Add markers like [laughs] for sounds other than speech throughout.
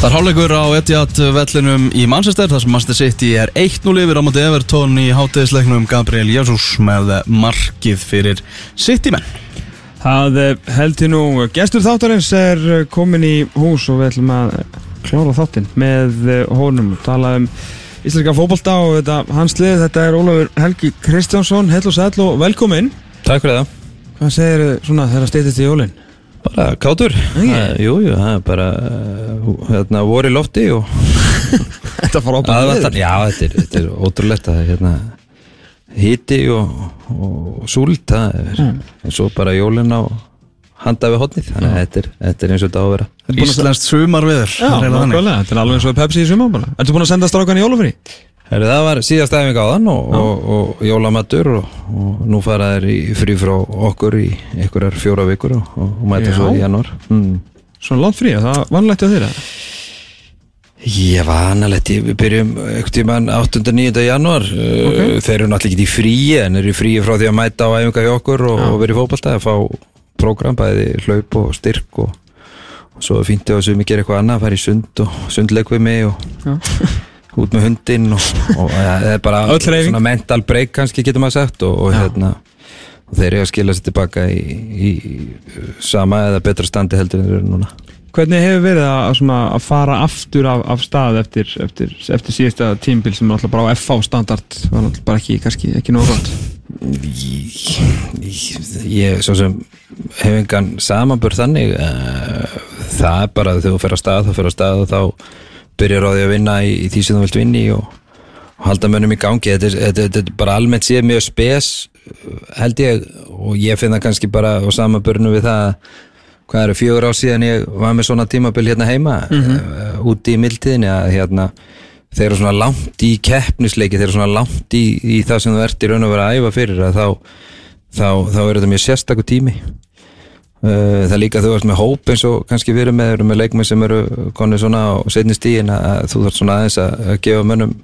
Það er hálfleikur á Etihad vellinum í Manchester þar sem Manchester City er 1-0 yfir á móti Everton í hátegisleiknum Gabriel Jesus með markið fyrir City-menn. Það eh, heldur nú, gestur þáttarins er eh, komin í hús og við ætlum að klára þáttinn með eh, honum og tala um íslenska fókbalta og þetta, hans lið, þetta er Ólafur Helgi Kristjánsson, hell og sæl og velkomin. Takk fyrir það Hvað segir svona þegar steytist í jólinn? Bara kátur Æi. Það- Jú, jú, það er bara uh, hérna, voru í lofti og [laughs] Þetta fór ábæð aðvattan Já, þetta er, þetta er ótrúlegt að hérna, hiti og, og súlt það er en svo bara jólin á handa við hotnið þannig að þetta er, þetta er eins og þetta á að vera Íslenskt sumarviður. Já, nákvæmlega, þetta er alveg eins og Pepsi í sumar. Ertu búin að senda strákan í jólufri? Heru, Það var síðast æfing á þann og, og, og jólamattur og, og nú fara þær í frí frá okkur í einhverjar fjóra vikur og, og mæta Já. svo í janúar mm. Svona langt frí, það var vanlegt að þeirra. Ég var annarlegt, við byrjum ekkert tímann 8. 9. januar okay. þeir eru náttúrulega ekki í fríi en eru í fríi frá því að mæta á æfinga hjá okkur og, vera í fótballta að fá prógram, bæði hlaup og styrk og, svo fínt ef við gera eitthvað annað, fara í sund og sundleik við mig og út með hundinn og, og það er bara svona mental break kannski getur maður sagt og, og hérna og þeir eru að skila sér tilbaka í, í sama eða betra standi heldur en þeir eru núna. Hvernig hefur verið að, að, svona, að fara aftur af, af stað eftir, eftir, eftir síðasta tímbil sem er alltaf bara á FH standard? Var alltaf bara ekki, kannski ekki nógu gott. Ég, svo sem hef engan samanbörð þannig uh, það er bara þegar þú fer á stað þá fer á stað og þá byrjar á því að vinna í, í því sem þú vilt vinna í og, og halda mönnum í gangi. Þetta er, þetta, þetta er bara almennt séð mjög spes held ég og ég finn það kannski bara á samanbörnu við það hvað eru fjögur á síðan ég var með svona tímabil hérna heima mm úti í mildtíðinni að hérna þeir eru svona langt í keppnisleiki þeir eru svona langt í, í það sem þú ert í raun og vera að æfa fyrir að þá, þá, þá er þetta mjög sérstakur tími það er líka að þú ert með hóp eins og kannski við erum með, erum með leikmenn sem eru konið svona á setni stíðin að þú þarf svona aðeins að, að gefa mönnum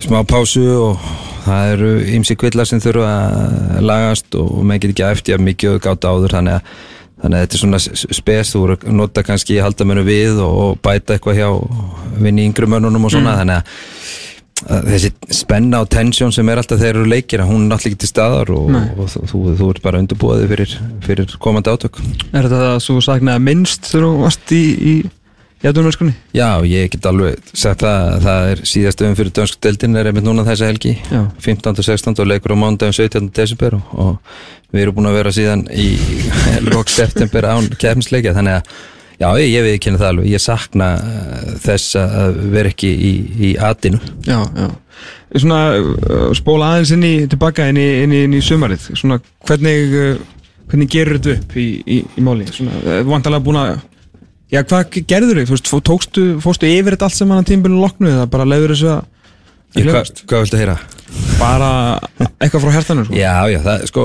smá pásu og það eru ymsi kvillar sem þurfa að lagast og menn get ekki eftir að mikið gáta áður þannig að, þannig að þetta er svona spes þú voru að nota kannski að halda mönnum við og, bæta eitthvað hjá vinni yngri mönnunum og svona þannig að að þessi spenna og tensjón sem er alltaf þegar eru leikir hún er náttúrulega ekki til staðar og, og þú, þú, þú ert bara undirbúið fyrir, fyrir komandi átök Er þetta það svo sagnaði minnst þegar þú varst í, í jætunverskunni? Já, ég get alveg sagt það að það er síðast öfum fyrir dönsku deildin er einmitt núna þessa helgi Já. 15. og 16. og leikur á mándagum 17. desember og, og við erum búin að vera síðan í [laughs] lók september án kefnisleikja þannig að já, ég, ég við kynna það alveg ég sakna uh, þess að vera ekki í, í atinu Já, já Svona uh, spóla aðeins inn í tilbaka inn í, inn í, inn í sumarið Svona hvernig uh, hvernig gerur þetta upp í, máli Svona, uh, vantarlega búin að Já, hvað gerður þau? Þú veist, tókstu, fórstu yfir þetta allt sem hann að tímbilinu loknu eða bara leiður þessu að Ég, að hva, hvað viltu heyra? bara eitthvað frá hærtanu sko. Já, já, það er sko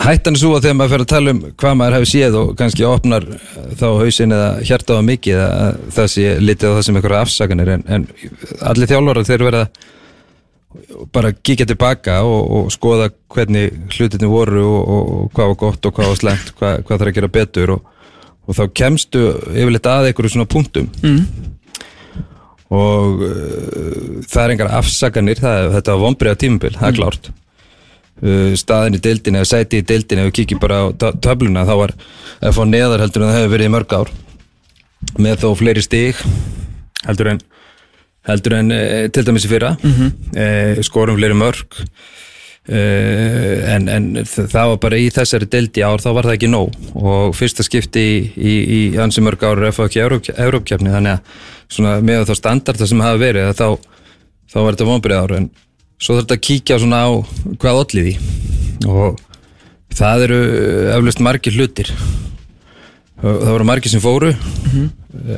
hættan er svo að þegar maður fer að tala um hvað maður hefur séð og kannski opnar eh, þá hausin eða hjartaða mikið að það sé litið á það sem eitthvað afsakanir. En, en allir þjálfarar þeir verða bara kíkja tilbaka og, og skoða hvernig hlutinni voru og, og, og hvað var gott og hvað var slæmt hvað, hvað þarf að gera betur og, og þá kemstu yfirleitt að einhverju svona punktum. Og uh, það er engar afsakanir það, þetta var vombriða tímabil, það er klárt. uh, staðin í deildinni eða sæti í deildinni ef við kíkjum bara á töfluna þá var að fá neðar heldur en það hefur verið í mörg ár. Með þó fleiri stig heldur en heldur en e, til dæmis í fyrra. Mm skorum fleiri mörg e, en, en það var bara í þessari deild í ár þá var það ekki nóg. Og fyrsta skipti í, í, í ansi mörg ár er ekki Európkjafni þannig að svona með þá standarda sem hafa verið þá, þá var þetta vonbrið ár en svo þarf þetta að kíkja svona á hvað allir því. Og það eru eflust margir hlutir. Það voru margir sem fóru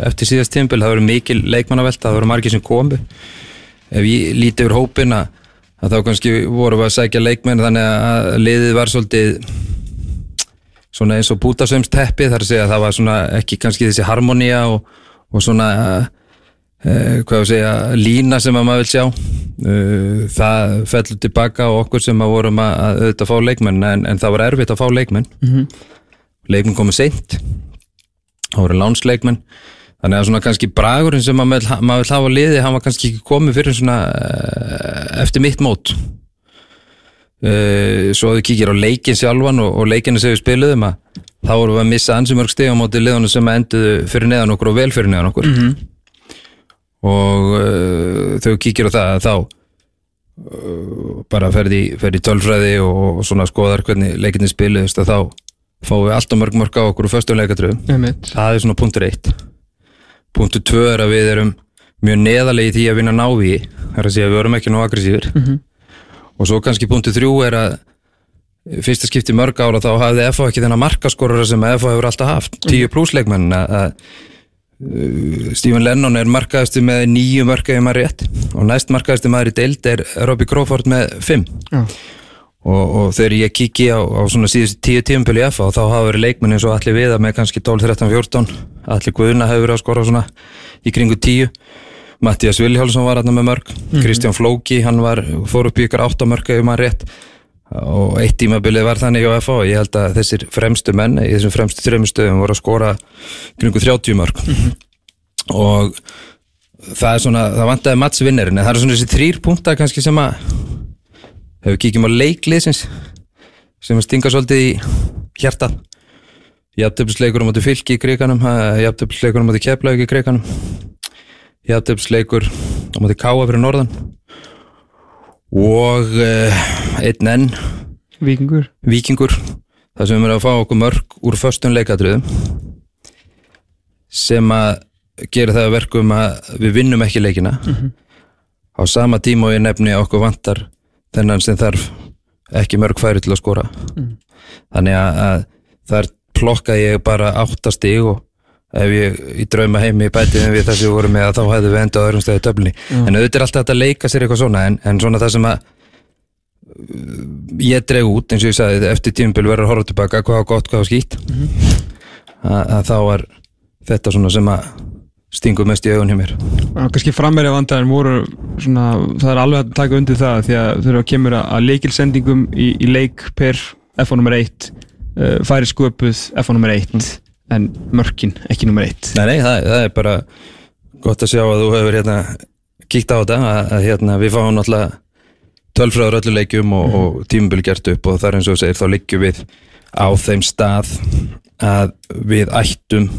eftir síðast tímbil, það voru mikil leikmannavelta, það voru margir sem komu. Ef ég líti yfir hópin að að þá kannski vorum við að sækja leikmenn þannig að liðið var svolítið svona eins og bútasöms teppi þar að segja að það var svona ekki kannski þessi harmonía og, og svona uh, hvað við segja lína sem að maður vil sjá það fellur tilbaka á okkur sem að vorum að, að auðvitað fá leikmenn en, en það var erfitt að fá leikmenn. Leikmenn komið seint það voru lánsleikmenn þannig að svona kannski bragurinn sem maður maður vil hafa liði hann var kannski ekki komið fyrir svona uh, eftir mitt mót. Uh, svo að þau kíkir á leikin sjálfan og, og leikinu sem við spiluðum að þá vorum við að missa ansi mörg stig á móti liðunum sem enduðu fyrir neðan okkur og vel fyrir neðan okkur og uh, þau kíkir á það að þá uh, bara ferði, ferði tölfræði og, og svona skoðar hvernig leikinni spiluðist að þá fáum við alltaf mörg mörg á okkur og föstum leikatröðum það er svona punktur eitt. Punktur tvö er að við erum mjög neðalegi í því að vinna návi það er að segja að við erum ekki nú aggressífur og svo kannski punktur þrjú er að fyrsta skipti í mörg ára þá hafði FH ekki þennan markaskorara sem að FH hefur alltaf haft, 10 plussleikmenn að að, uh, Stephen Lennon er markaðasti með nýju mörka ef maður rétt. Og næst markaðasti maður í deild er Robbie Crawford með 5 Já. og, og þegar ég kiki á, á svona síðustu tíu tíumpölu í FH þá hafa verið leikmenn eins og allir viða með kannski 12, 13, 14 allir Guðuna hefur verið að skora svona í kringu 10 Mattias Vilhjálsson var hérna með mörg Kristján Flóki, hann var, fór upp í 8 mörg ef maður rétt og eitt tímabilið var þannig á FH ég held að þessir fremstu menn í þessum fremstu þreymur stöðum voru að skora kringu 30 mörg og það er svona, það vantaði mattsvinnerinn það eru svona þessi þrýr punktar kannski sem að ef við kíkjum á leikliðsins sem að stinga svolítið í hjartað. Jafntöfisleikur á móti fylki í kriganum jafntöfisleikur á móti keflaug í kriganum jafntöfisleikur á móti káa fyrir norðan og uh, einn enn. Víkingur. Vikingur þar sem við erum að fá okkur mörg úr föstum leikadröðum sem að gera það að verkum að við vinnum ekki leikina. Á sama tíma og ég nefni okkur vantar þennan sem þarf ekki mörg færi til að skora. Þannig að, að þar plokka ég bara áttastig og ef ég í drauma heimi bætið við það sem við vorum með að þá hefðu við enda á öðrum stæði töflinni en auðvitað er alltaf hægt að leika sér eitthvað svona en, en svona það sem að ég dreg út eins og ég sagði eftir tímbil verður að horfa tilbaka hvað var gott, hvað var skýtt að, að þá var þetta svona sem að stingur mest í augun hjá mér. Já, kannski frammeiri vandræðin voru svona, það er alveg að taka undir það því að þau eru að kemur að leikilsendingum í, í leik per FO nr 1 uh, færi sköpuð FO nr 1 en mörkin ekki nr 1 Nei, nei, það, það er bara gott að sjá að þú hefur hérna kíkt á þetta að, að hérna við fáum náttúrulega tölfræður öllu leikjum og, og tímubil gert upp og þar eins og segir þá liggjum við á þeim stað að við ættum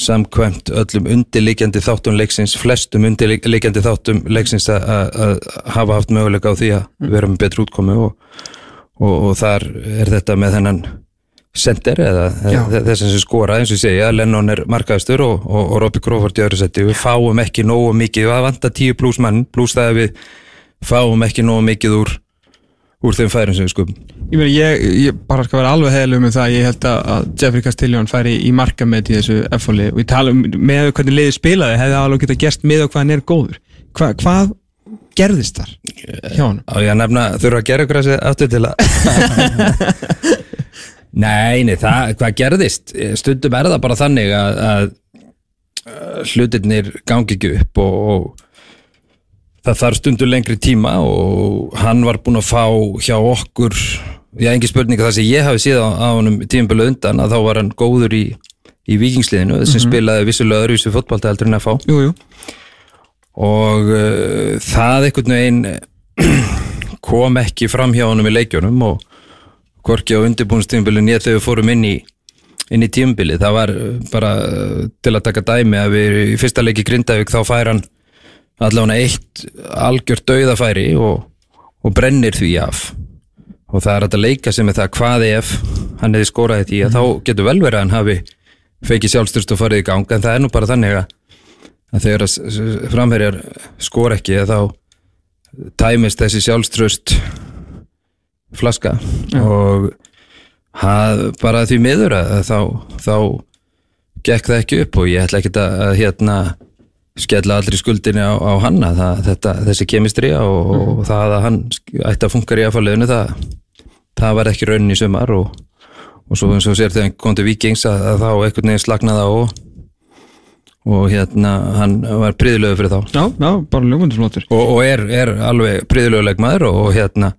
samkvæmt öllum undirliggjandi þáttum leiksins, flestum undirliggjandi þáttum leiksins að, hafa haft möguleika á því að vera með betri útkomu og, og, og þar er þetta með þennan sender eða þess sem skora eins og ég segja, Lennon er markaðastur og, og, og Robbie Crawford í öðru seti við fáum ekki nógu mikið, við vantar 10 pluss mann pluss það að við fáum ekki nógu mikið úr úr þeim færum sem við skupum Ég, meni, ég, ég bara skal vera alveg heilig með það ég held að, að Jeffrey Castellón færi í markamett í þessu F-fóli og ég tala um með hvernig liðið spilaði hefði alveg geta gerst með og hvað hann er góður. Hva, hvað gerðist þar hjá hann? á ég að nefna, þurfa að gera ykkur þessi aftur til að [laughs] Nei, nei, það, hvað gerðist? Stundum er það bara þannig að, að hlutirnir gangi ekki upp og, og það þarf stundum lengri tíma og hann var búinn að fá hjá okkur já, engin spurning að það sem ég hafi síðan á, á honum tímabölu undan að þá var hann góður í, í vikingsliðinu sem spilaði vissulega öðruvísu fótbolta heldur en að fá. Jú, jú, og uh, það einhvern veginn [clears throat] kom ekki fram hjá honum í leikjónum og hvorki á undirbúinstímbilin ég þegar við fórum inn í inn í tímabili, það var uh, bara uh, til að taka dæmi að við í fyrsta leiki Grindavík þá fær hann allavega eitt algjört dauðafæri og, og brennir því af. Og það er að leika sem með það hvað ef hann hefði skoraði því að þá getur vel verið að hann hafi feikið sjálfstyrst og farið í gang en það er nú bara þannig að þegar framherjar skor ekki þá tæmist þessi sjálfströst flaska og hað, bara því miður að, þá, þá gekk það ekki upp og ég ætla ekki að, að hérna skella allir í skuldinni á, á hanna þessi kemistri og, og það að hann ætti að funkar í aðfæliðinu það, það var ekki raunin í sumar og, og svo eins og sér þegar hann kom til Víkings að, að þá einhvern veginn slagnaði á og, og hérna hann var príðilegu fyrir þá. Já, já, bara ljómundisflottur og, og er, er alveg príðilegu leikmaður og, og hérna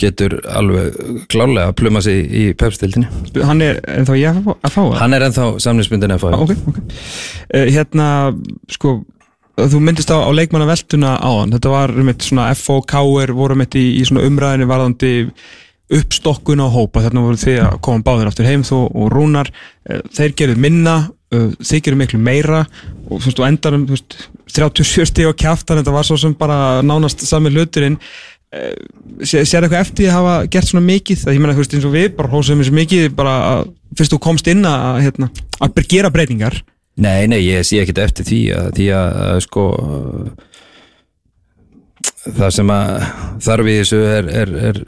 getur alveg klálega að pluma sig í pepstildinni Hann er ennþá ég að fá það hann er ennþá samlingsmyndin að fá Ok, ok. Uh, Hérna, sko Þú myndist á, á leikmannaveltuna á hann Þetta var mitt svona FOKR voru mitt í, í svona umræðinu varðandi uppstokkun á hópa. Þarna voru þið að koma báðir aftur heim þú og Rúnar. Uh, þeir gerðu minna uh, þið gerðu miklu meira. Og þú veist, og endanum þú veist, 37 stíg á kjaftan þetta var svo sem bara nánast sami hluturinn uh, sér eitthvað eftir að hafa gert svona mikið? Það ég meina þú veist eins og við bara hósaðum þessu mikið bara að fyrst þú komst inn að, hérna, að gera breytingar. Nei, nei, ég sé ekkert eftir því að, því að, að sko það sem að þarf í þessu er, er, er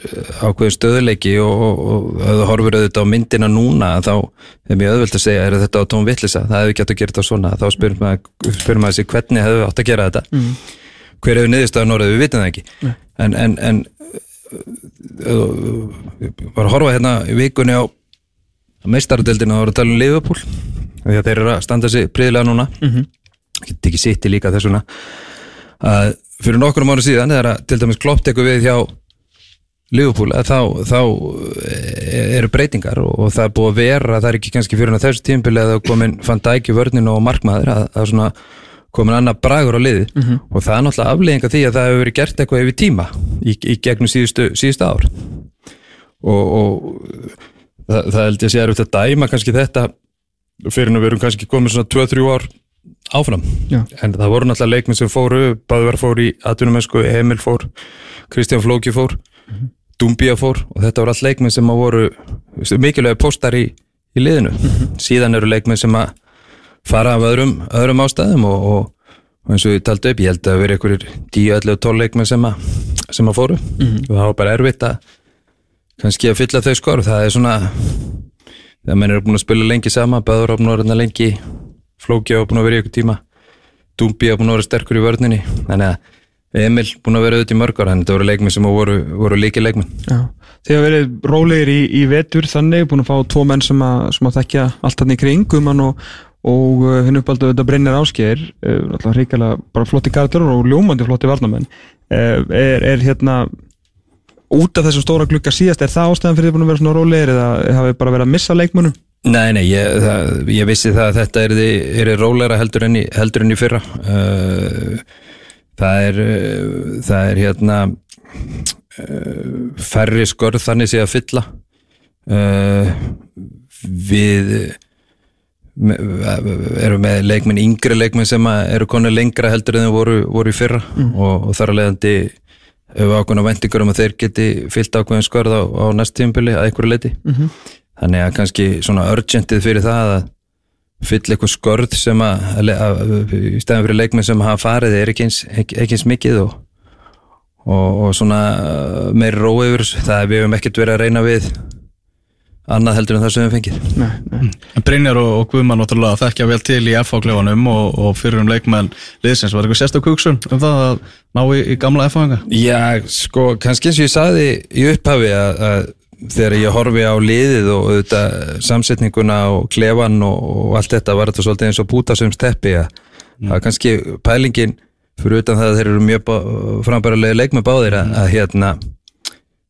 ákveður stöðuleiki og, og, og ef þú horfur auðvitað á myndina núna þá er mjög auðvöld að segja er þetta á tóm vittlisa, það hefur ekki átt að gera þetta svona. Þá spyrum maður, spyrum maður sig hvernig hefur átt að gera þetta? Mm. Hver hefur niðurstaðan orðið, við vitum það ekki. Nei. en, en, en uh, var að horfa hérna í vikunni á meistaradeldina og voru að tala um Liverpool. Því að þeir eru að standa sig príðilega núna. Mm -hmm. get ekki sitt í líka þessuna að fyrir nokkrum ára síðan þegar að til dæmis klopp tekur við hjá Liverpool að þá, þá eh, eru breytingar og, það er búið að vera það er ekki kannski fyrir að þessu tímpili að það komin fann dæki vörninu og markmaður að, að svona komin annar bragur á liði Mhm. og það er náttúrulega afleðinga því að það hefur verið gert eitthvað yfir tíma í, í gegnum síðustu, síðustu ár. Og, og það, það held ég að sé að dæma kannski þetta fyrir að við erum kannski komið svona 2-3 ár áfram. Já. en það voru náttúrulega leikminn sem fóru Bæðvar fór í atvinnumensku, Emil fór Kristján Flóki fór Dumbia fór og þetta voru allt leikminn sem að voru mikilvægi postar í, í liðinu. Síðan eru leikminn sem að fara af öðrum, öðrum ástæðum og, og, og eins og ég taldi upp ég held að vera einhverjir 10, 11, 12 leikminn sem að, sem að fóru. Og það var bara erfitt að kannski að fylla þau skor. Það er svona þegar menn eru búin að spila lengi sama Bæður á búin að vera lengi Flóki á búin að vera í ykkur tíma Dumbi á búin að vera sterkur í vörninni. Þannig að Emil búin að vera auðvitað í mörg ára en þetta voru leikminn sem voru, voru líki leikminn Já, þið hafa verið rólegir í, í vetur þannig, búin að fá tvo menn sem að, sem að þekkja allt hann í kring Guðmann og, og uh, hinn uppaldu þetta Brynjar Ásgeir uh, alltaf hrikalega bara flotti gardur og ljómandi flotti varnamenn uh, er, er hérna út af þessum stóra glugga síðast er það ástæðan fyrir búin að vera svona rólegir eða hafið bara verið að missa leikmunum? Nei, nei, ég, það, ég vissi það að þetta er, er róleira heldur enn í, heldur enn í fyrra. Það er það er hérna færri skörð þannig sé að fylla. Við erum með leikmenn yngri leikmenn sem að eru konur lengra heldur en þau voru, voru í fyrra og, og þar að leiðandi hefur ákveðna vendingur um að þeir geti fyllt ákveðin skörð á, á næst tímpili að einhverju leiti Mhm. þannig að kannski svona urgentið fyrir það að fylla eitthvað skörð sem að, að, að í stæðan fyrir leikmenn sem hafa farið er ekki eins, ekki, ekki eins mikið og, og, og svona uh, meiri rói yfir þessu. það er við höfum ekkert verið að reyna við annað heldur en það sem við fengið Nei, nei. En Brynjar og, og Guðmann náttúrulega þekkja vel til í FH-klefanum og, og fyrir um leikmenn liðsins. Var eitthvað sérstök hugsun um það að ná í, í gamla FH-anga? Já, sko, kannski eins og ég saði í upphafi að, að þegar ég horfi á liðið og auðvitað samsetninguna og klefan og, og allt þetta var þetta svolítið eins og búta sem steppi að það er kannski pælingin fyrir utan það að þeir eru mjög frambærulega leik með báðir að, að hérna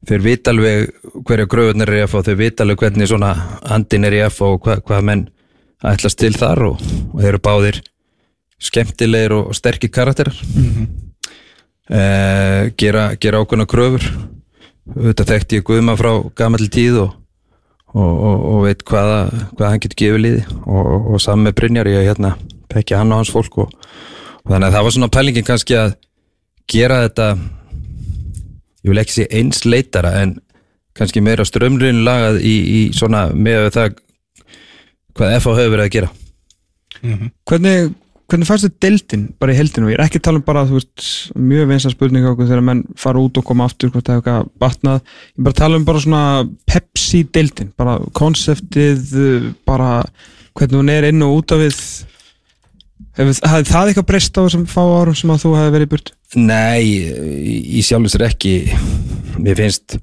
þeir vita alveg hverja gröðunar er í FH þeir vita alveg hvernig svona andin er í FH og hvað, hvað menn ætlast til þar og, og þeir eru báðir skemmtilegir og sterkir karakterar. Eh, gera, gera ákveðna kröfur. Þetta þekkti ég Guðma frá gamall tíð og, og, og, og veit hvaða, hvað hann getur gefið liði og, og, og með Brynjar ég hérna þekki hann og hans fólk og, og þannig að það var svona pælingin kannski að gera þetta ég vil ekki segja eins leitara en kannski meira strömlun lagað í, í svona með það hvað FH hefur verið að gera Hvernig, hvernig fannst þið deildin bara í heldinu? Ég er ekki að tala um bara veist, mjög vinsa spurninga okkur þegar menn fara út og koma aftur hvort það hefur eitthvað batnað ég er bara að tala um bara svona Pepsi deildin, bara konseptið bara hvernig hún er inn og út af við Hefur hafði það eitthvað breyst á þessum fá árum sem að þú hefði verið burt? Nei, í, sér ekki. Mér finnst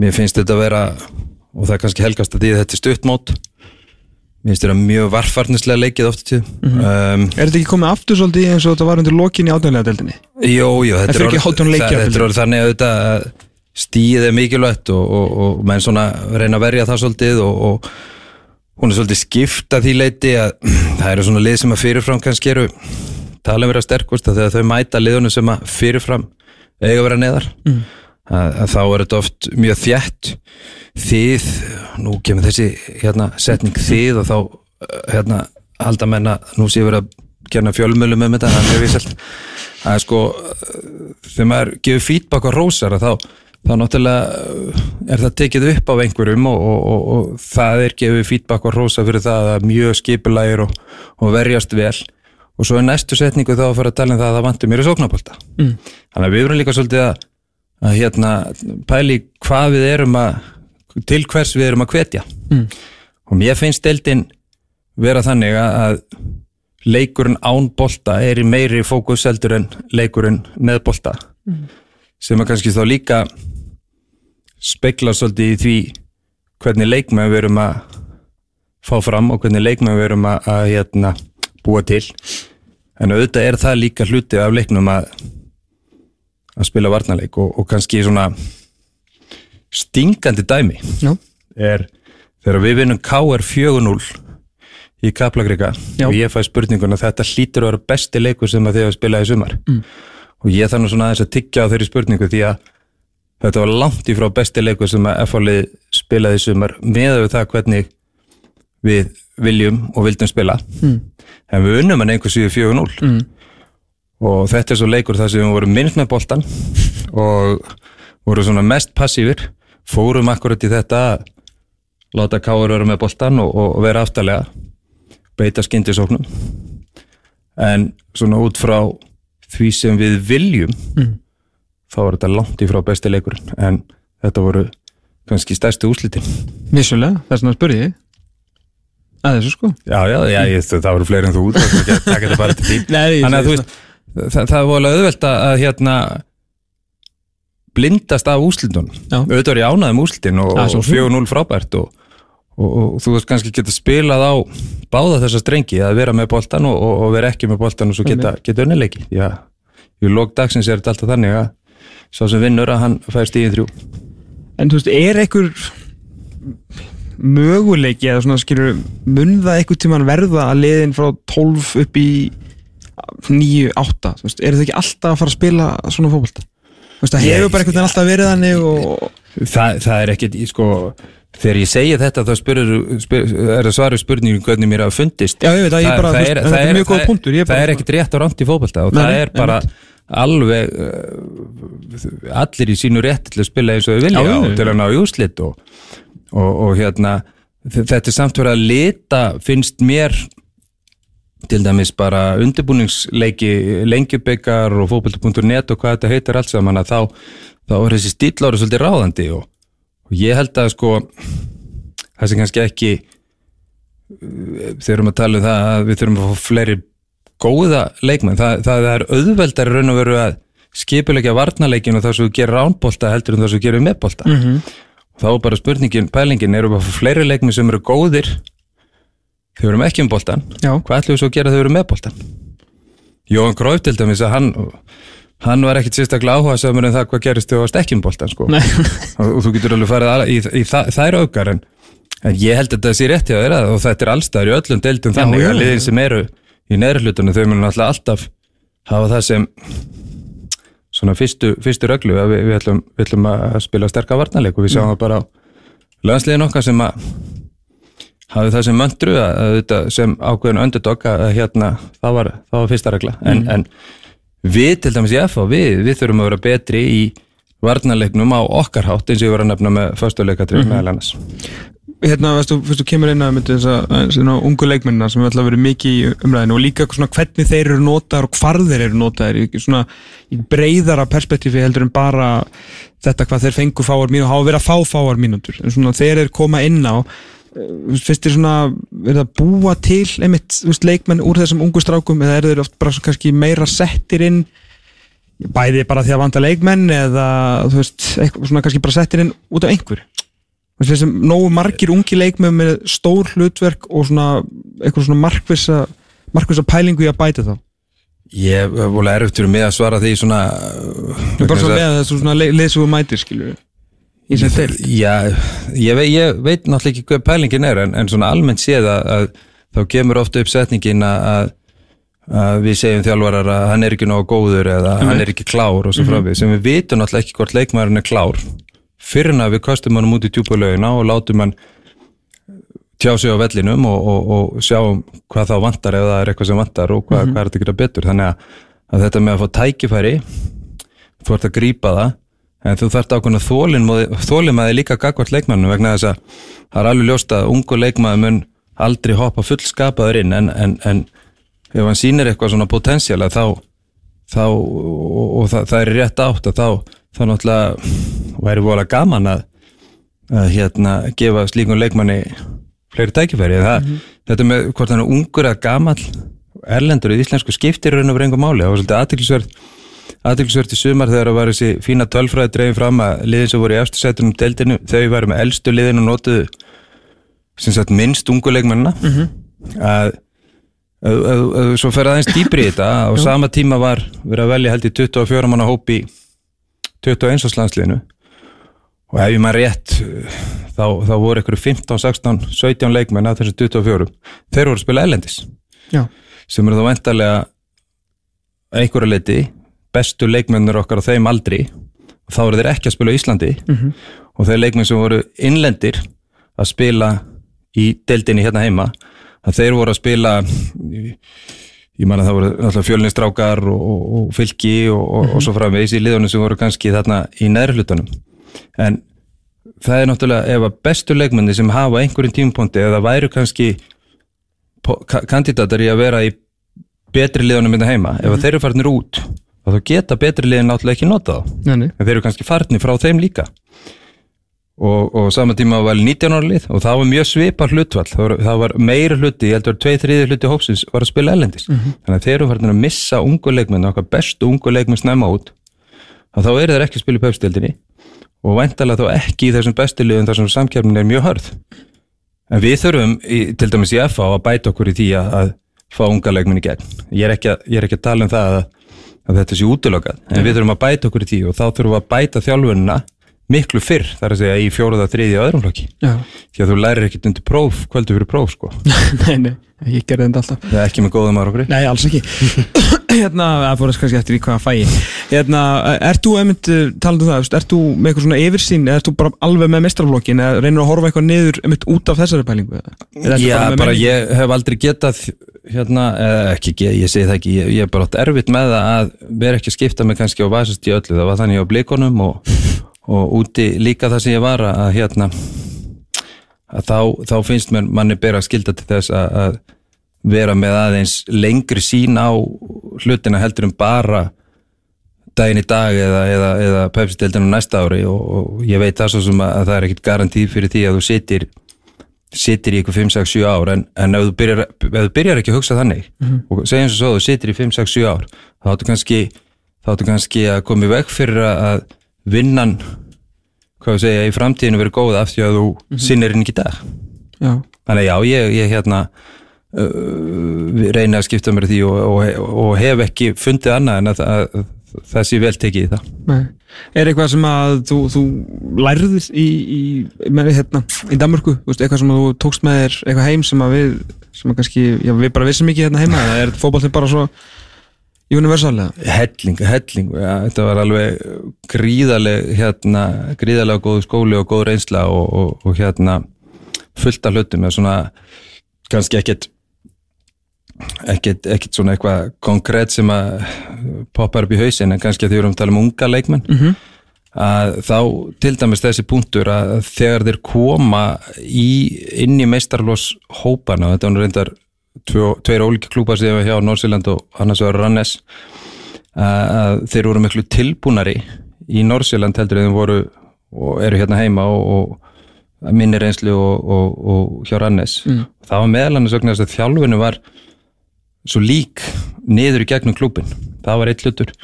Mér finnst þetta að vera og það er kannski helgast að því að þetta er stuttmót. Mér finnst þetta mjög varfarnislega leikið oft tíð. Um, Er þetta ekki komið aftur svolítið eins og þetta var undir lokin í átnæðlega deildinni? Jú, jú, Það þetta er orðið þannig að þetta stíð er mikilvægt og, og, og menn svona reyna að verja það svolítið og, og hún er svolítið skipt að því leiti að [clears throat] það eru svona lið sem að fyrirfram kannski eru talin vera sterkust að þegar þau mæta liðunum sem að fyrirfram eiga að vera neðar. Mm. þá er þetta oft mjög þjætt þið, nú kemur þessi hérna setning þið og þá eh, hérna halda menna nú sé verið að gerna fjölmölum um þetta það er mjög vísalt. Að sko þegar maður gefur feedback á rósar að þá, þá náttúrulega uh, er það tekið upp af einhverjum og, og, og, og það er gefið feedback á rósa fyrir það að mjög skipulægir og, og verjast vel og svo er næstu setningu þá að fara að tala um það að það vantur mér í sóknapolta mm. þannig að við erum líka svolítið að, að hérna, pæli hvað við erum að til hvers við erum að hvetja. Mm. og mér finnst deildin vera þannig að, leikurinn án bolta er í meiri fókus heldur en leikurinn með bolta. Sem að kannski þá líka spekla svolítið í því hvernig leikmenn við erum að fá fram og hvernig leikmenn við erum að, að hérna, búa til en auðvitað er það líka hluti af leiknum að að spila varnarleik og, og kannski svona stingandi dæmi Já. er þegar við vinnum KR 4-0 í Kaplagrika og ég fæ spurninguna þetta hlýtur að vera besti leikur sem að þið hafa spilað í sumar mm. og ég þannig svona aðeins að tyggja á þeirri spurningu því að þetta var langt í frá besti leikur sem að FH-lið spilaði í sumar með við það hvernig við viljum og vildum spila mm. En við unnum hann einhver síðu 4-0 mm. og þetta er svo leikur þar sem við vorum minnst með boltan og vorum svona mest passífir fórum akkurat í þetta láta Káur vera með boltan og, og, vera aftalega beita skyndisóknum. En svona út frá því sem við viljum Mm. þá var þetta langt í frá besti leikurinn. En þetta voru kannski stærstu úslitin Vissulega, það er svona að spurði ég að þessu sko. Já, já, já ég, það voru fleiri en þú það þetta bara til [laughs] ég- Þannig að þú veist, það, það alveg auðvelt að, að hérna blindast af úslindun auðvitað er ég ánægð um úslindin og, og sem. 4-0 frábært og, og, og þú veist kannski geta spilað á báða þessa strengi að vera með boltan og, og, og vera ekki með boltan og svo geta, geta unnileiki Já, í lók dagsins er þetta alltaf þannig að sá sem vinnur að hann fær stíðin þrjú. En þú veist, er einhver möguleiki eða svona skilur mun það einhver tíman verða að liðin frá 12 upp í 9, 8 þú veist, er það ekki alltaf að fara að spila svona fótbolta? Þú veist, það hefur bara veginn alltaf verið þannig og Það, það er ekkert, sko þegar ég segi þetta þá spyrir, spyr, er það svarið spurningu hvernig mér hafa fundist Já, ég veit að ég bara, en þetta er mjög góð punktur, það bara- er ekkert rétt á ránt í fótbolta og Nei, það er bara alveg uh, allir í sínu rétt til að spila eins og þau vilja já. til að ná í úslit og, og, og hérna þetta er samt verið að lita finnst mér til dæmis bara undirbúningsleiki lengjubekar og fótbolta.net og hvað þetta heitir allt saman að þá, þá er þessi stíl ára svolítið ráðandi og, og ég held að sko það sem kannski ekki erum að tala um það að við þurfum að fá fleiri góða leikmenn, það, það er auðveldar raun og veru að skipulegja varnarleikin og það sem við gerum ránbolta heldur en það sem við gerum meðbolta mm -hmm. Þá er bara spurningin, pælingin, að fá fleiri leikmenn sem eru góðir við erum ekki um boltan Já. hvað ætlum við svo að gera við erum með boltan Jóhann Gróf til dæmis að hann hann var ekkit sérstaklega áhuga samur en það hvað gerist þú varst ekki um sko. Og, þú getur alveg farið í, í, þa- þær aukar en, en ég held að þetta sé rétt hjá þeirra og þetta er allstaðar í öllum deildum þannig að liðin sem eru í neðri hlutunum þau munum alltaf hafa það sem svona fyrstu, fyrstu reglu að við, við, ætlum, við ætlum að spila sterka varnarleik og við sjáum það bara á landsliðin okkar sem að hafði það sem möndru að, að sem ákveðin underdog að að hérna það var, það var fyrsta regla. En, en við til dæmis í FH við, við þurfum að vera betri í varnarleiknum á okkar hátt eins og ég var að nefna með föstuleikatri mm meðal annars hérna, veistu, veistu, kemur inn að myndi þess að ungu leikmennina sem ætla að vera mikið í umræðinu og líka svona hvernig þeir eru notaðar og hvar þeir eru notaðar í svona í breyðara perspektífi heldur en bara þetta hvað þeir fengu fáar mínútur, hafa verið að fá fáar mínútur. En svona þeir eru koma inn á þú veist, finnst þér svona verið að búa til einmitt, þú veist, leikmenn úr þessum ungu strákum eða eru þeir oft bara kannski meira settir inn bæði bara því að vanta leikmenn eða þú veist, eitthvað svona kannski bara settir inn út af einhver þú veist, þessum nógu margir ungi leikmenn með stór hlutverk og svona eitthvað svona markvissa markvissa pælingu í að bæta þá? Ég hef volið fyrir mig að svara því svona Ég er bara svo með þessu svona leysugum mætir skilur í sem þeir Já, ég, veit, ég veit náttúrulega ekki hvað pælingin er en, en svona almennt séð að, að þá kemur ofta upp setningin að, að við segjum þjálfarar að hann er ekki nógu góður eða hann er ekki klár og svo framvið sem við vitum náttúrulega ekki hvort leikmæðurinn er klár fyrir en að við kostum hann út í djúpulögina og látum hann tjá sig á vellinum og, og, og sjáum hvað þá vantar ef það er eitthvað sem vantar og hvað, hvað er þetta að gera betur. Þannig að, að þetta með að fá tækifæri þú ert að grípa það en þú þarft ákveðna þólimaði líka gagvart leikmannum vegna þess að það er alveg ljóst að ungu leikmann mun aldrei hoppa fullskapaður inn en, en, en ef hann sýnir eitthvað svona potensiala þá, þá og, og það, það er rétt átt að þá þá náttúrulega væri vola gaman að, að hérna gefa slíkun leikmanni fleiri tækifæri það, þetta með hvort hann er ungur eða gamall erlendur í íslensku skiptir raun og verið einhver máli, það var svolítið aðtilsverð aðtilsverð í sumar þegar það var þessi fína tölfræði dreifin fram að liðin sem voru í eftir setunum deildinu, þau varu með eldstu liðin og notuðu sagt minnst unguleikmennina mm -hmm. að, að, að, að svo fer aðeins dýbri í þetta. Á sama tíma var verið að velja held í 24 manna hópi 21. landsliðinu og ef ég maður rétt þá, þá voru ykkur 15, 16, 17 leikmenn af þessu 24, þeir voru að spila ellendis Já. sem eru þá vendarlega einhverja leiti bestu leikmennir okkar á þeim aldri og þá eru þeir ekki að spila í Íslandi Mhm. og þeir leikmenn sem voru innlendir að spila í deildinni hérna heima að þeir voru að spila í- ég man að það voru náttúrulega fjölnistrákar og, og, og fylki og, og, og svo framvegis í liðunum sem voru kannski þarna í neðri hlutunum. En það er náttúrulega ef að bestu leikmenni sem hafa einhverjum tímapunkti eða væru kannski kandidatar í að vera í betri liðunum hérna heima, ef að þeir eru farnir út þá geta betri liðin náttúrulega ekki nota þá. Nei, nei. en þeir eru kannski farnir frá þeim líka og, og saman tíma var 19 ára lið og það var mjög svipar hlutvall það var, það var meira hluti, ég heldur að tvei þriði hluti hópsins var að spila ellendis þannig að þeir eru farin að missa ungu leikmenn okkar bestu ungu leikmenn snemma út þá eru þeir ekki að spila í pöfstildinni og væntalega þá ekki í þessum bestu liðum þar sem samkjörnin er mjög hörð. En við þurfum í, til dæmis í FA að bæta okkur í því að, að fá unga leikmenn í gegn. Ég er ekki að, ég er ekki að tala um það að, að þetta sé útilokað en við þurfum að bæta okkur í því og þá þurfum við að bæta þjálfunina miklu fyrr, þar að segja í fjóruða þriði og öðrum flokki, Já. því að þú lærir ekkit undir próf, kvöldu fyrir próf sko. [laughs] Nei, nei, ég gerði þetta alltaf. Það er ekki með góðum árangri. Nei, alls ekki. [laughs] Hérna, það fór þess kannski eftir í hvaða fæi. Hérna, ert þú einmitt uh, talandi um það, ert þú með eitthvað svona yfirsýn ert þú bara alveg með mestrarflokkin eða reynir að horfa eitthvað niður einmitt út af þessari pælingu? Já, með bara menningu? ég hef aldrei getað hérna, eða ekki, ég, ég segi það ekki ég, ég er bara átt erfitt með það að vera ekki skipta mig kannski á vasast í öllu, það var þannig á blikunum og, og úti líka það sem ég var að, hérna að þá, þá finnst mér manni bera skilda til þess að, að vera með aðeins lengri sín á hlutina heldur en bara daginn í dag eða, eða, eða pepsiteldinu næsta ári. Og, og ég veit það svo sem að, að það er ekkit garantíð fyrir því að þú sitir sitir í ykkur 5, 6, 7 ár. En, en ef, þú byrjar, ef þú byrjar ekki að hugsa þannig og segjum svo svo, þú sitir í 5, 6, 7 ár þá áttu kannski kannski að koma í veg fyrir að vinnan hvað við segja, í framtíðinu verið góð af því að þú sinnir henni ekki í dag. Já, þannig já, ég, ég hérna uh, reyni að skipta mér í því og, og, og hef ekki fundið annað en að, að, að það sé vel tekið í það. Nei. Er eitthvað sem að þú, þú lærðir í, í, með, hérna, í Danmörku, þú eitthvað sem þú tókst með þér eitthvað heim sem að við sem að kannski, já, við bara vissum ekki hérna heima er fótballtinn bara svo universalega? helling, helling ja, þetta var alveg gríðaleg hérna, gríðalega góð skóli og góð reynsla og, og, og hérna fullt af hlutum eða svona kannski ekkert ekkert, ekkert svona eitthvað konkrétt sem að poppar upp í hausin en kannski að því við erum að tala um unga leikmenn Mhm. að þá til dæmis þessi punktur að þegar þeir koma í, inn í meistarlós hópana, þetta var nú reyndar tveir ólíki klúpar sem við hjá Norsjöland og annars vegar Rannes að þeir voru miklu tilbúnari í Norsjöland heldur en þeir voru og eru hérna heima og, og minni reynslu og, og, og hjá Rannes Mm. það var meðal annars vegna þess að þjálfinu var svo lík niður í gegnum klúbin það var eitt hlutur.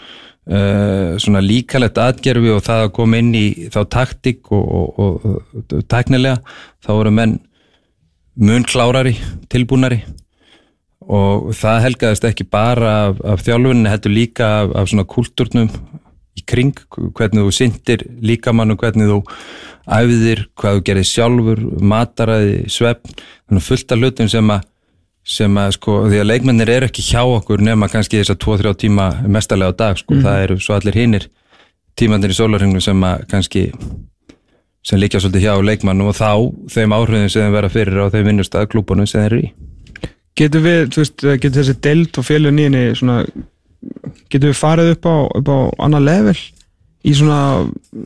Uh, svona líkalegt atgerfi og það að koma inn í þá taktík og, og, og, og tæknilega þá voru menn mun klárari, tilbúnari og það helgaðist ekki bara af, af þjálfunni heldur líka af, af svona kultúrnum í kring, hvernig þú syndir líkamann og hvernig þú æfðir, hvað þú gerir sjálfur mataræði, svefn þannig fullt af hlutum sem að sem að sko, því að leikmennir eru ekki hjá okkur nema kannski þess að 2-3 tíma mestarlega á dag, sko, það eru svo allir hinnir tímandir í sólarhengnum sem að kannski sem líka svolítið hjá leikmannum og þá þeim áhrifin sem þeim vera fyrir á þeim vinnustæða klúbunum sem þeir eru í Getur við, þú veist, getur þessi deild og félun í henni svona getur við farið upp á, upp á annað level í svona,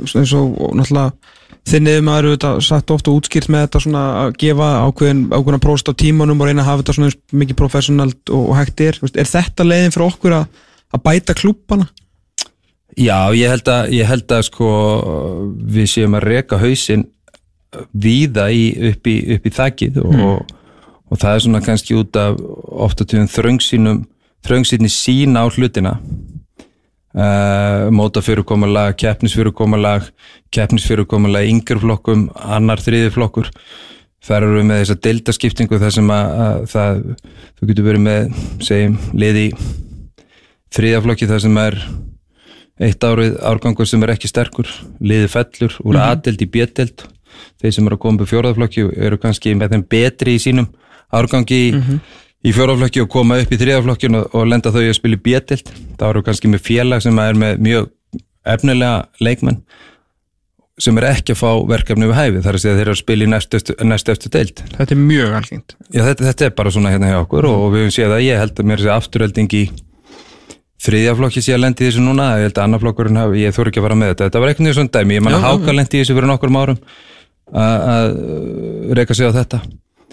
svona eins og náttúrulega þinniðum að eru þetta satt ofta útskýrt með þetta svona að gefa ákveðin, ákveðina próst á tímanum og reyna að hafa þetta svona mikið professionalt og, og hægt er, veist, er þetta leiðin fyrir okkur að, að bæta klúbana? Já, ég held að, ég held að sko við séum að reka hausinn víða í, upp, í, upp í þakkið og, og það er svona kannski út af ofta tíðum þröngsýnum þröngsýnni sín á hlutina. Uh, mótafyrirkomulag keppnisfyrirkomulag keppnisfyrirkomulag í yngjurflokkum annar þriðiflokkur þar eru við með þessa deildaskiptingu þar sem að, að það, þú getur verið með segjum, liði þriðaflokki þar sem er eitt árið árgangur sem er ekki sterkur. Liði fellur úr mm A-delt í B-delt þeir sem eru að koma upp í fjóraðaflokki eru kannski með þeim betri í sínum árgangi í, í fjóraflokki og koma upp í þriðaflokkin og, og lenda þau að spila í B-delt þá eru kannski með félag sem er með mjög efnilega leikmenn sem er ekki að fá verkefni við hæfi. Þar að segja að þeir eru að spila í næstu, eftir deild. Þetta er mjög algengt. Já, þetta, þetta er bara svona hérna hjá okkur og, við höfum séð að ég held að mér sé afturölding í þriðja flokki sé að lendi þessu núna. Ég held að annar flokkurinn hafi, ég þór ekki að fara með þetta. Þetta var eitthvað svona dæmi, ég Já, já, háka lendi þessu fyrir nokkur árum að að reyka sig á þetta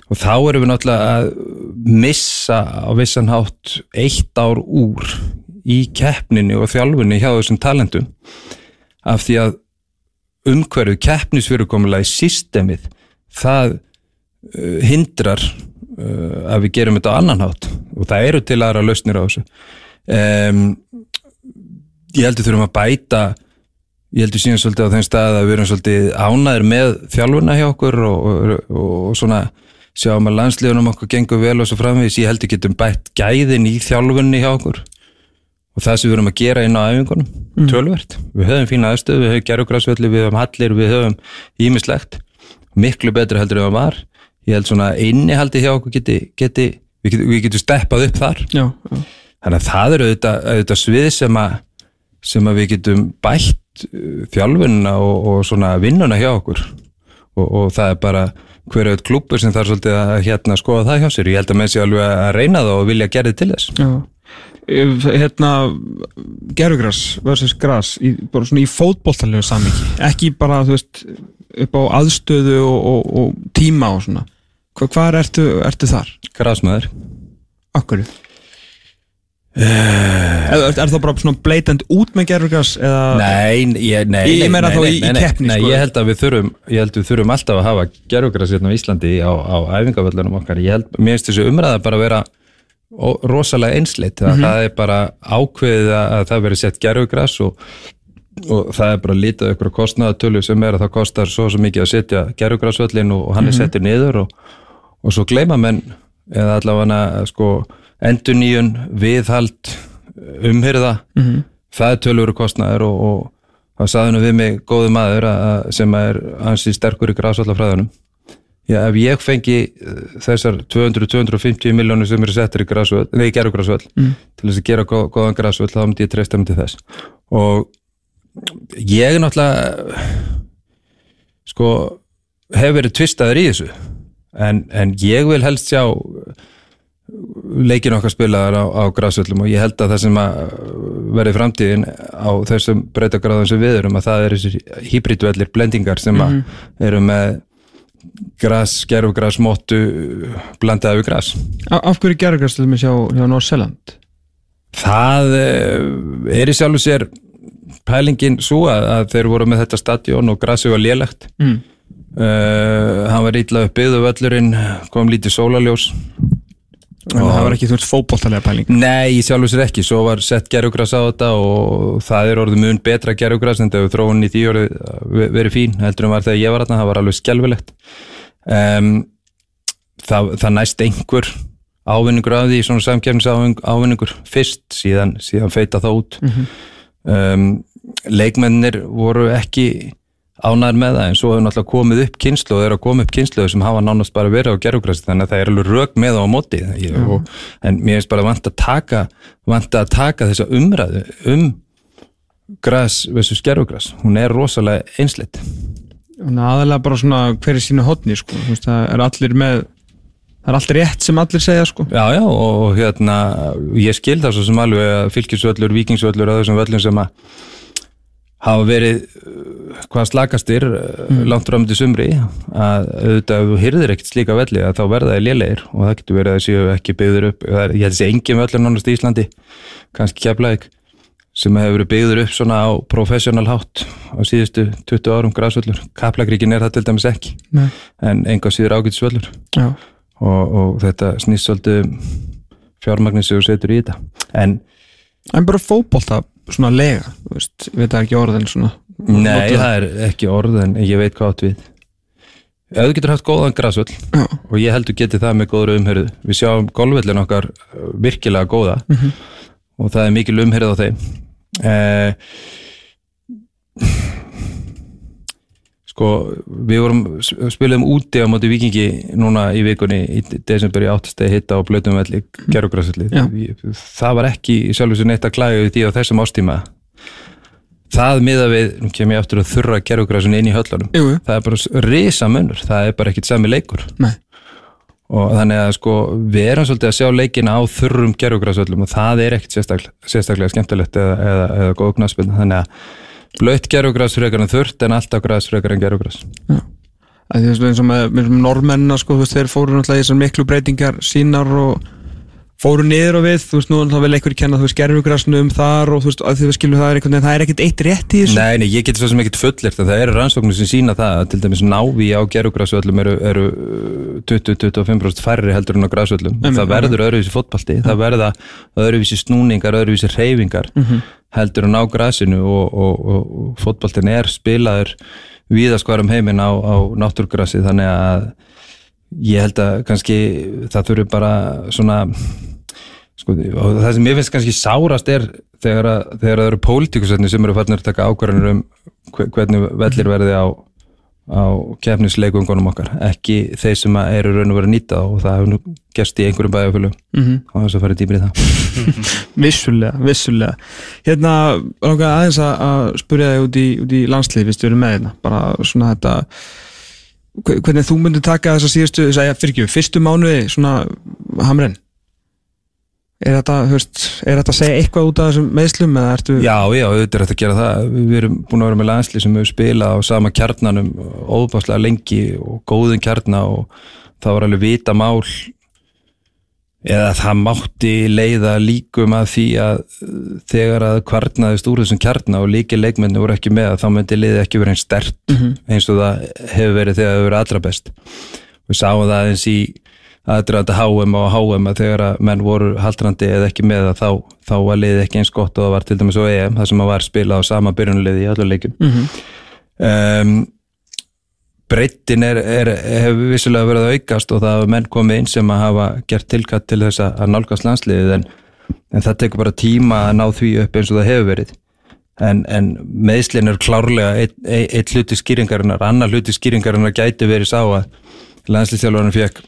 og þá erum við náttúrulega að missa á vissan hátt eitt ár úr í keppninni og þjálfunni hjá þessum talendum af því að umhverfið keppnisfyrirkomulega í systemið það uh, hindrar uh, að við gerum þetta á annan hátt. Og það eru til aðra lausnir á þessu. Um, ég heldur þurfum að bæta ég heldur síðan svolítið á þeim stað að við erum svolítið ánæður með þjálfuna hjá okkur og, og, og svona sjáum að landsliðunum okkur gengur vel og svo framvegis, ég heldur getum bætt gæðin í þjálfunni hjá okkur. Og það sem við erum að gera inn á æfingunum mm. tölvert, við höfum fína aðstöð við höfum gerugræsvelli, við höfum hallir, við höfum ímislegt, miklu betra heldur en það var, ég held svona innihaldi hjá okkur geti, geti við við getum steppað upp þar. Já, já, þannig að það eru auðvitað, auðvitað svið sem að, sem að við getum bætt uh, þjálfunna og, og svona vinnuna hjá okkur. Og, og það er bara hver auðvitað klúpur sem þarf svolítið að hérna skoða það hjá sér, ég held að menn sé alveg að reyna það og vilja gera þið til þess. Já. Hérna gerugras versus gras í, bara svona í fótboltalegu samingi ekki bara, þú veist, upp á aðstöðu og, og, og tíma og svona. Hva, Hvar ertu, ertu þar? Grasmaður. Akkur er, er það bara svona blatant út með gerugras eða Nei, ég, nei, Ég nei, meina nei, þá í- keppni, Nei, sko. ég held að við þurfum ég held við þurfum alltaf að hafa gerugras hérna á Íslandi á, á æfingavöllunum okkar ég held, mér finnst þessu umræða bara að vera rosalega einsleitt mm það er bara ákveðið að, að það veri sett gerugras og, og það er bara lítið ykkur kostnaðatölu sem er að það kostar svo svo mikið að setja gerugrasvöllin og, og hann er Mhm. settur niður og, og svo gleyma menn eða allavega sko enduníun, viðhald umhyrða Mhm. það er tölur og, og það saði nú við mig góðu maður að, sem er hansi sterkur í grasvallafræðunum Já, ef ég fengi eh, þessar 200-250 miljónir sem eru settir í grasvöld Mm. til þess að gera gó, góðan grasvöld þá myndi ég treysta til þess og ég er náttúrulega sko hef verið tvistaður í þessu en, en ég vil helst sjá leikin okkar spilaðar á, á grasvöllum og ég held að það sem að verði framtíðin á þessum breytagráðum sem við erum að það er þessir hýbritvellir blendingar sem að eru með gras, gerfgras, móttu blandaði við gras Af, hverju gerugras til mig hjá, hjá Norseland? það eh, er í sjálfu sér pælingin svo að, að þeir voru með þetta stadion og grasið var lélegt Mm. uh, hann var ítla upp byggðu völlurinn kom lítið sólaljós en það var ekki þú veist fótboltalega pæling? Nei, í sjálfu sér ekki, svo var sett gerugras á þetta og það er orðið mun betra gerugras en það hefur þróun í því orðið ve- verið fín, heldur en var þegar ég var þarna. Það var alveg skelfilegt. Um, það, það næst einhver ávinningur af því svona samkefnis ávinningur fyrst, síðan, síðan feita það út. Um, leikmennir voru ekki ánæður með það en svo hefur náttúrulega komið upp kynslu og er að koma upp kynslu sem hafa nánast bara verið á gerugræsi þannig að það er alveg rök með á móti ég, og, en mér finnst bara vant að taka vant að taka þessa umræðu um græs versus gerugræs hún er rosalega einsleitt Þannig að aðalega bara svona hver er sínu hotni sko. Það er allir með það er allt rétt sem allir segja sko. Já, já, og hérna ég skil það svo sem alveg að fylgisvöllur, vikingsvöllur og þessum völlum sem að hafa verið uh, hvað slakastir mm. langt fram til sumri að auðvitað ef þú hyrðir ekkert slíka velli að þá verða það lélegir og það getur verið að séu ekki byggður upp. Er- ég held að sé engin völlur nánast í Íslandi kannski keflaðik sem hefur verið byggður upp svona á professional hátt á síðustu 20 árum græsvöllur Kaplakríkin er það til dæmis ekki Nei. en enga síður ágætisvöllur. Og, og þetta snýst svolítið um fjármagnir sem þú setur í þetta. En en bara fótbolta svona lega þú veist, veit það er ekki orðin svona Nei, það er ekki orð en ég veit hvað átt við Ef þú getur haft góðan græsvöll Já. og ég held þú getið það með góður umhörðu við sjáum golfvellin okkar virkilega góða Mhm. og það er mikil umhörð á þeim eh, Sko, við vorum spilum úti á móti vikingi núna í vikunni í desember í áttastegi hitta á blötum velli, gerugræsvelli Já. það var ekki í sjálf þessu neitt að klæða við því á þessum ástíma það miða við, nú kem ég aftur að þurra gerugræsun inn í höllunum. Jú, það er bara risa munur, það er bara ekkit sami leikur. Nei. og þannig að sko við erum svolítið að sjá leikina á þurrum gerugræsvöllum og það er ekkit sérstaklega, sérstaklega skemmtilegt eða, eða, eða góð blöytt gerugræs frekar en þurrt en alltaf græs frekar en gerugræs að því þú veist eins og með, með normennina sko, þeir fóru náttúrulega í þessar miklu breytingar sínar og fóru niður og við, þú veist, nú þá vil einhver kenna þú veist, gerfugrasnum þar og þú veist, að því við skilum það er einhvern veginn, það er ekkert eitt rétt í þessu. Nei, nei, ég geti svo sem ekkit fullirt en það eru rannsóknir sem sína það að til dæmis návi á gerugræsvöllum eru, eru uh, 20-25% færri heldur en á græsvöllum Einmitt, það verður öðruvísi fótbalti, það verða öðruvísi snúningar, öðruvísi reyfingar heldur en á græsinu og, og, og, og fótbaltin er spilaður víðaskvar um heiminn á, á náttúrgrassi þannig að ég held að kannski það þurfi bara svona sko, það sem mér finnst kannski sárast er þegar, að, þegar það eru pólitíkusöfni sem eru farnir að taka ákvarðanir um hve- hvernig vellir verði á, á kefnisleikungunum okkar. Ekki þeir sem eru raun og verið að nýta og það hefur nú gerst í einhverjum bæjarfjölu Mhm. og þess að fara dýbri í það. [laughs] Vissulega, vissulega. Hérna, aðeins að- spyrja þig út í, í landslið, viðstu verið með hérna. Bara svona þetta hvernig þú myndir taka þessa síðustu þess að fyrir ekki, fyrstu mánuði svona hamren er þetta, veist, er þetta að segja eitthvað út af þessum meðslum ertu Já, já, auðvitað er þetta að gera það. Við erum búin að vera með landslið sem hefur spilað á sama kjarnanum óbáslega lengi og góðin kjarna og það var alveg vita mál eða það mátti leiða líkum að því að uh, þegar að kvarnaðist úr þessum kjarna og líki leikmenni voru ekki með þá myndi liðið ekki verið eins stert eins og það hefur verið þegar það hefur verið allra best. Við sáum það eins í aðdraðandi HM og HM að þegar að menn voru haldrandi eða ekki með það þá, þá var liðið ekki eins gott og það var til dæmis á EM það sem að var spilað á sama byrjunliði í allir leikum um, breyttin er, er, hefur vissulega verið að aukast og það hafa menn komið inn sem að hafa gert tilkatt til þess að nálgast landsliðið en, en það tekur bara tíma að ná því upp eins og það hefur verið. En, en meðslinn er klárlega eitt, eitt, hluti skýringarinnar. Annar hluti skýringarinnar gæti verið sá að landsliðstjálfarinn fekk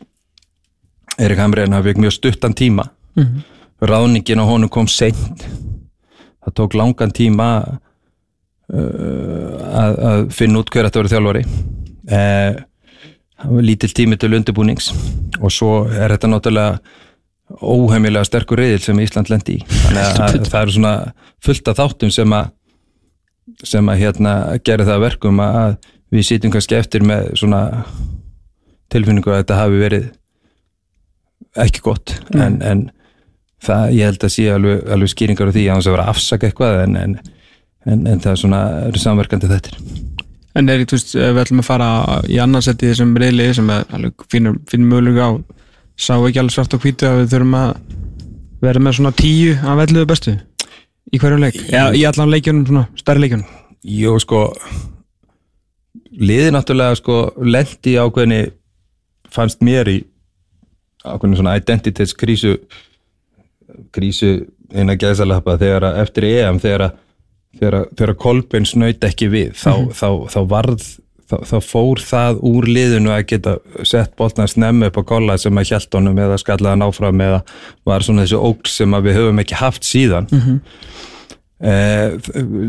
Erik Hamriðin hann fekk mjög stuttan tíma. Ráðningin á honum kom seint. Það tók langan tíma uh, að, að finna út hver þetta verið þjálfari lítill tími til undirbúnings. Og svo er þetta náttúrulega óheimilega sterkur reyðil sem Ísland lendi í. Þannig að, að það eru svona fullt af þáttum sem að sem að hérna gera það að verkum að við sitjum kannski eftir með svona tilfinningu að þetta hafi verið ekki gott. En, en það, ég held að sé alveg, alveg skýringar á því að hans að vera að afsaka eitthvað en, en, en, en það er svona samverkandi þetta En er, veist, ef við ætlum að fara í annarsætti í þessum reyli sem finnur mögulega á sá ekki alveg svart og hvítu að við þurfum að vera með svona tíu af elluðu bestu í hverju leik, eða í allan leikjunum svona, stærri leikjunum? Jú, sko liði náttúrulega sko lendi ákveðinni fannst mér í ákveðinni svona identitets krísu krísu innan gæðsalappa þegar að eftir EM þegar að þegar, Kolbein snaut ekki við þá, þá, þá varð þá, þá fór það úr liðinu að geta sett boltan snemmi upp á kolla sem að hjælt honum eða skallaðan áfram eða var svona þessi óks sem við höfum ekki haft síðan. Eh,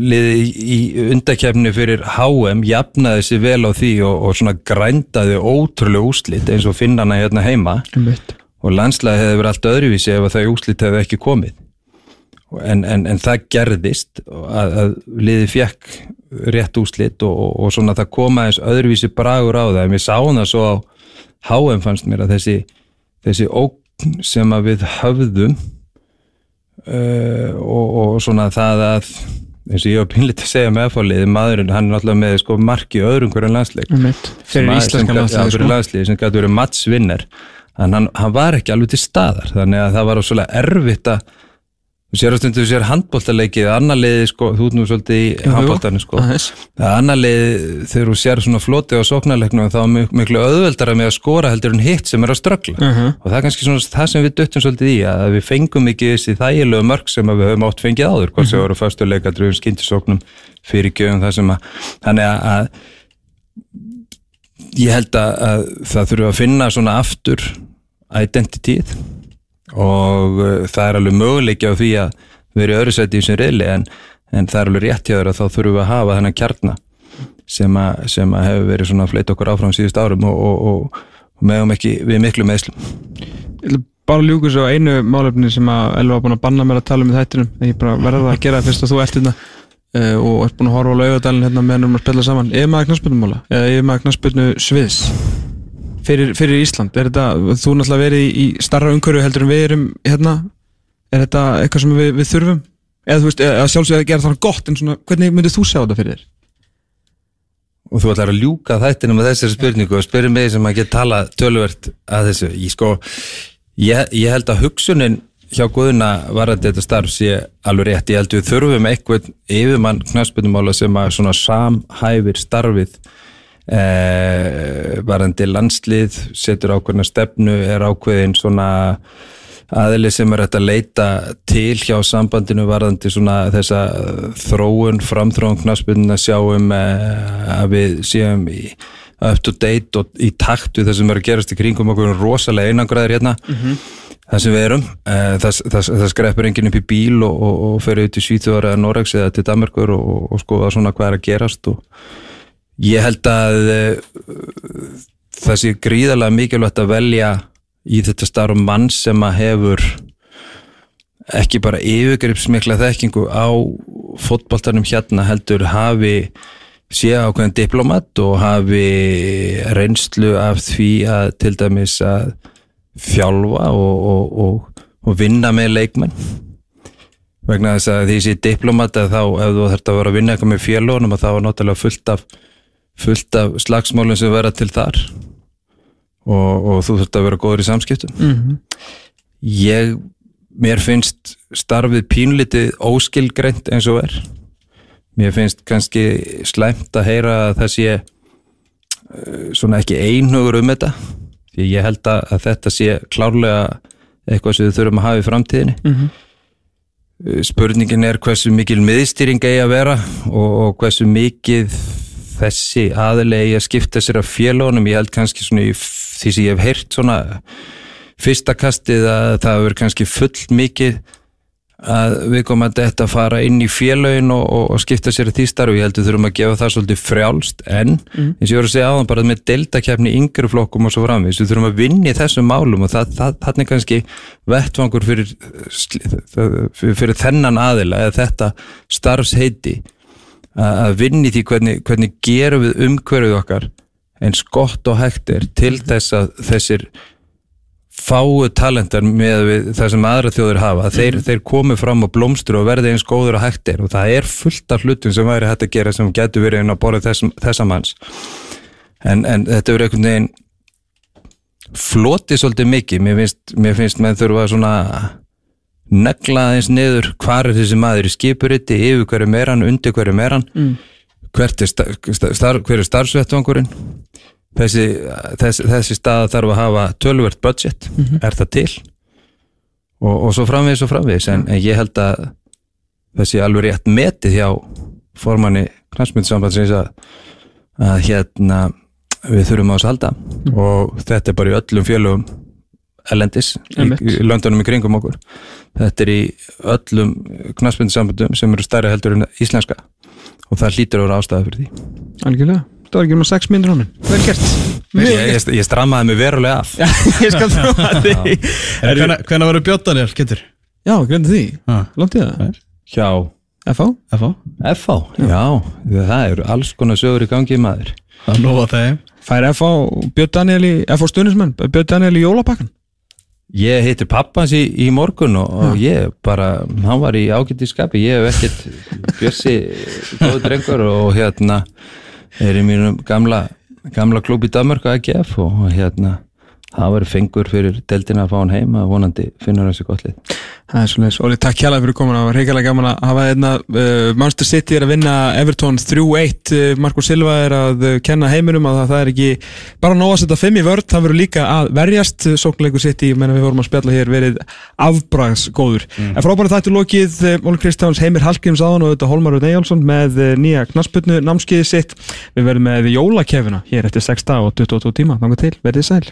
liði í, undakefni fyrir HM jafnaði sér vel á því og, og svona grændaði ótrúlega úslit eins og finnana hérna heima. Einmitt. og landslæði hefði verið allt öðruvísi ef þau úslit hefði ekki komið en, en, en það gerðist að, að liði fjekk rétt úslit og, og, og svona það kom aðeins öðruvísi bragur á það. En við sáum það svo á HM fannst mér að þessi, þessi ógn sem að við höfðum uh, og, og svona það að eins og ég var pinlít að segja með aðfáliði maðurinn, hann er náttúrulega með sko marki öðrum hverjum landsleik. Fyrir sko. landslið sem gæti verið mattsvinner en hann, hann var ekki alveg til staðar þannig að það var svolítið erfitt að þú sér að stundu þú sér handbóltaleikið annar liði sko, þú ert nú svolítið í jú. handbóltanu sko. Annar liði þegar þú sér svona floti á sóknarleiknum þá er mik- miklu auðveldara með að skora heldur en hitt sem er að ströggla. Mhm. og það er kannski svona það sem við duttum svolítið í að við fengum ekki þessi þægilegu mörg sem við höfum átt fengið áður hvort sem voru fyrstu leikadröfum skyndisóknum fyrir gjöfum það sem að þannig að, að ég held að, að það þurfa að finna svona aftur identitíð og uh, það er alveg möguleiki á því að vera í öðru sæti í sem reyli en, en það er alveg rétt hjá að þá þurfum við að hafa þennan kjarna sem sem að hefur verið svona að fleita okkur áfram síðust árum og, og, og, og meðum ekki við miklu meðslum bara ljúka svo einu málefni sem að Elva var búin að banna mér að tala um í þættinum. En ég bara verða að [laughs] gera það fyrst að þú ert hérna uh, og ert búin að horfa á laugadalinn hérna meðan við erum að spila saman. Yfir maður knarsbyrnu sviðs fyrir, fyrir Ísland er þetta, þú náttúrulega verið í, starra umhverju heldur en við erum hérna? Er þetta eitthvað sem við, við þurfum? Eða veist, eða sjálfsögða að gera það gott en svona, hvernig myndir þú sjá þetta fyrir þér? og þú ætlar að ljúka þættinum með þessari spurningu og spyrir mig sem að geta tala tölvert að þessu. Ég, sko, ég, ég held að hugsunin hjá Guðuna varandi þetta starf sé alveg rétt, ég held við þurfum eitthvað yfirmann knæspunumála sem að samhæfir starfið eh, varandi landslið setur ákveðna stefnu er ákveðin svona aðili sem er hægt að leita til hjá sambandinu varðandi svona þessa þróun, framþróun knaspinu að sjáum að við séum í up to date og í takt við það sem er að gerast í kringum okkur rosalega einangraðir hérna. Það sem við erum Eh, það, það, það skreppur enginn upp í bíl og, og, og fer ut í Svíþjóðar eða Noregs eða til Danmarkur og, og, og skoða svona hvað er að gerast og ég held að eh, það sé gríðarlega mikilvægt að velja í þetta starf mann sem að hefur ekki bara yfirgripsmikla þekkingu á fótboltanum hérna heldur hafi sé ákveðin diplomat og hafi reynslu af því að til dæmis að þjálfa og, og, og, og vinna með leikmenn. Vegna þess að því sé diplomat að þá ef þú þarft að vera að vinna eitthvað með félagunum að þá er náttúrulega fullt af fullt af slagsmálum sem vera til þar og, og þú þurft að vera góður í samskiptum. Mm ég, mér finnst starfið pínlítið óskilgreint eins og er. Mér finnst kannski slæmt að heyra að það sé uh, svona ekki einhugur um þetta því ég held að, þetta sé klárlega eitthvað sem við þurfum að hafa í framtíðinni. -hmm. Uh, spurningin er hversu mikil miðstýring eigi að vera og, og hversu mikið þessi aðilegi að skipta sér af félagunum ég held kannski svona í því sem ég hef heyrt svona fyrsta kastið að það hefur kannski full mikið að við komum að þetta fara inn í félagin og, og, og skipta sér því starf ég held við þurfum að gefa það svolítið frjálst en eins og ég voru að segja áðan bara með deltakefni yngri flokkum og svo framvís við þurfum að vinna í þessum málum og það, það, það er kannski vettvangur fyrir, fyrir, þennan aðila eða þetta starfsheiti. að að vinna í því hvernig, hvernig gerum við umhverfið okkar eins gott og hægt er til þess að þessir fáu talentar með það sem aðra þjóður hafa þeir, þeir komi fram og blómstru og verði eins góður og hægt er. Og það er fullt af hlutum sem væri hægt að gera sem getur verið inn á borðið þess, þessa manns. En, en þetta verður einhvern veginn floti svolítið mikið. Mér finnst, mér finnst menn þurfa svona negla aðeins niður hvar er þessi maður í skipuriti yfir hverju meran, undir hverju meran mm. hvert er, star, star, hver er starfsvettvangurinn? Þessi, þessi, þessi stað þarf að hafa tölvert budget, er það til? Og, og svo framvegis og framvegis en, en ég held að þessi alveg rétt metið hjá formanni knastmyndssambandsins að, að hérna við þurfum á þess að halda. Og þetta er bara í öllum félögum elendis, í, í löndunum í kringum okkur. Þetta er í öllum knastmyndsambandum sem eru stærri heldur en íslenska og það hlýtur að vera ástæða fyrir því. Algjörlega, það var ekki um að 6 minnur honum. Vel gert. Ég, ég, ég strammaði mig verulega af. Já, [laughs] ég skal [laughs] trúa því. Hvernig verður bjóttanir, getur? Já, glemdi því, langt í það. Hjá FH, FH FH, já, það eru alls konar sögur í gangi maður. Það er að þeim. Fær FH í FH stunismenn í jólapakkan Ég hitti pappans í, í morgun og, og ég bara, hann var í ágætt í skapi, ég hef ekkert bjössi góður drengur og hérna er í mínum gamla, gamla klúb í Danmark að AGF og hérna það var fengur fyrir deildina að fá hann heim að vonandi hans í gott lið. Það er svolítið, Óli, takk hjálpa fyrir komin það var reyngilega gaman að hafa einna uh, Manchester City er að vinna Everton 3-1 uh, Marco Silva er að uh, kenna heiminum að það, það er ekki bara nóg að setja 5 í vörð, það verður líka að verjast. Sóknleikur City, menn við vorum að spjalla hér verið afbrags góður mm. en frábæri þættu lokið, uh, Óli Kristjáns Heimir Hallgríms áðan og þetta Holmar Rödd Eyjálsson með nýja knasputnu námskiði sitt. Við verðum með jólakefina hér eftir 6 dag og 22 tíma, þannig til, verðið sæl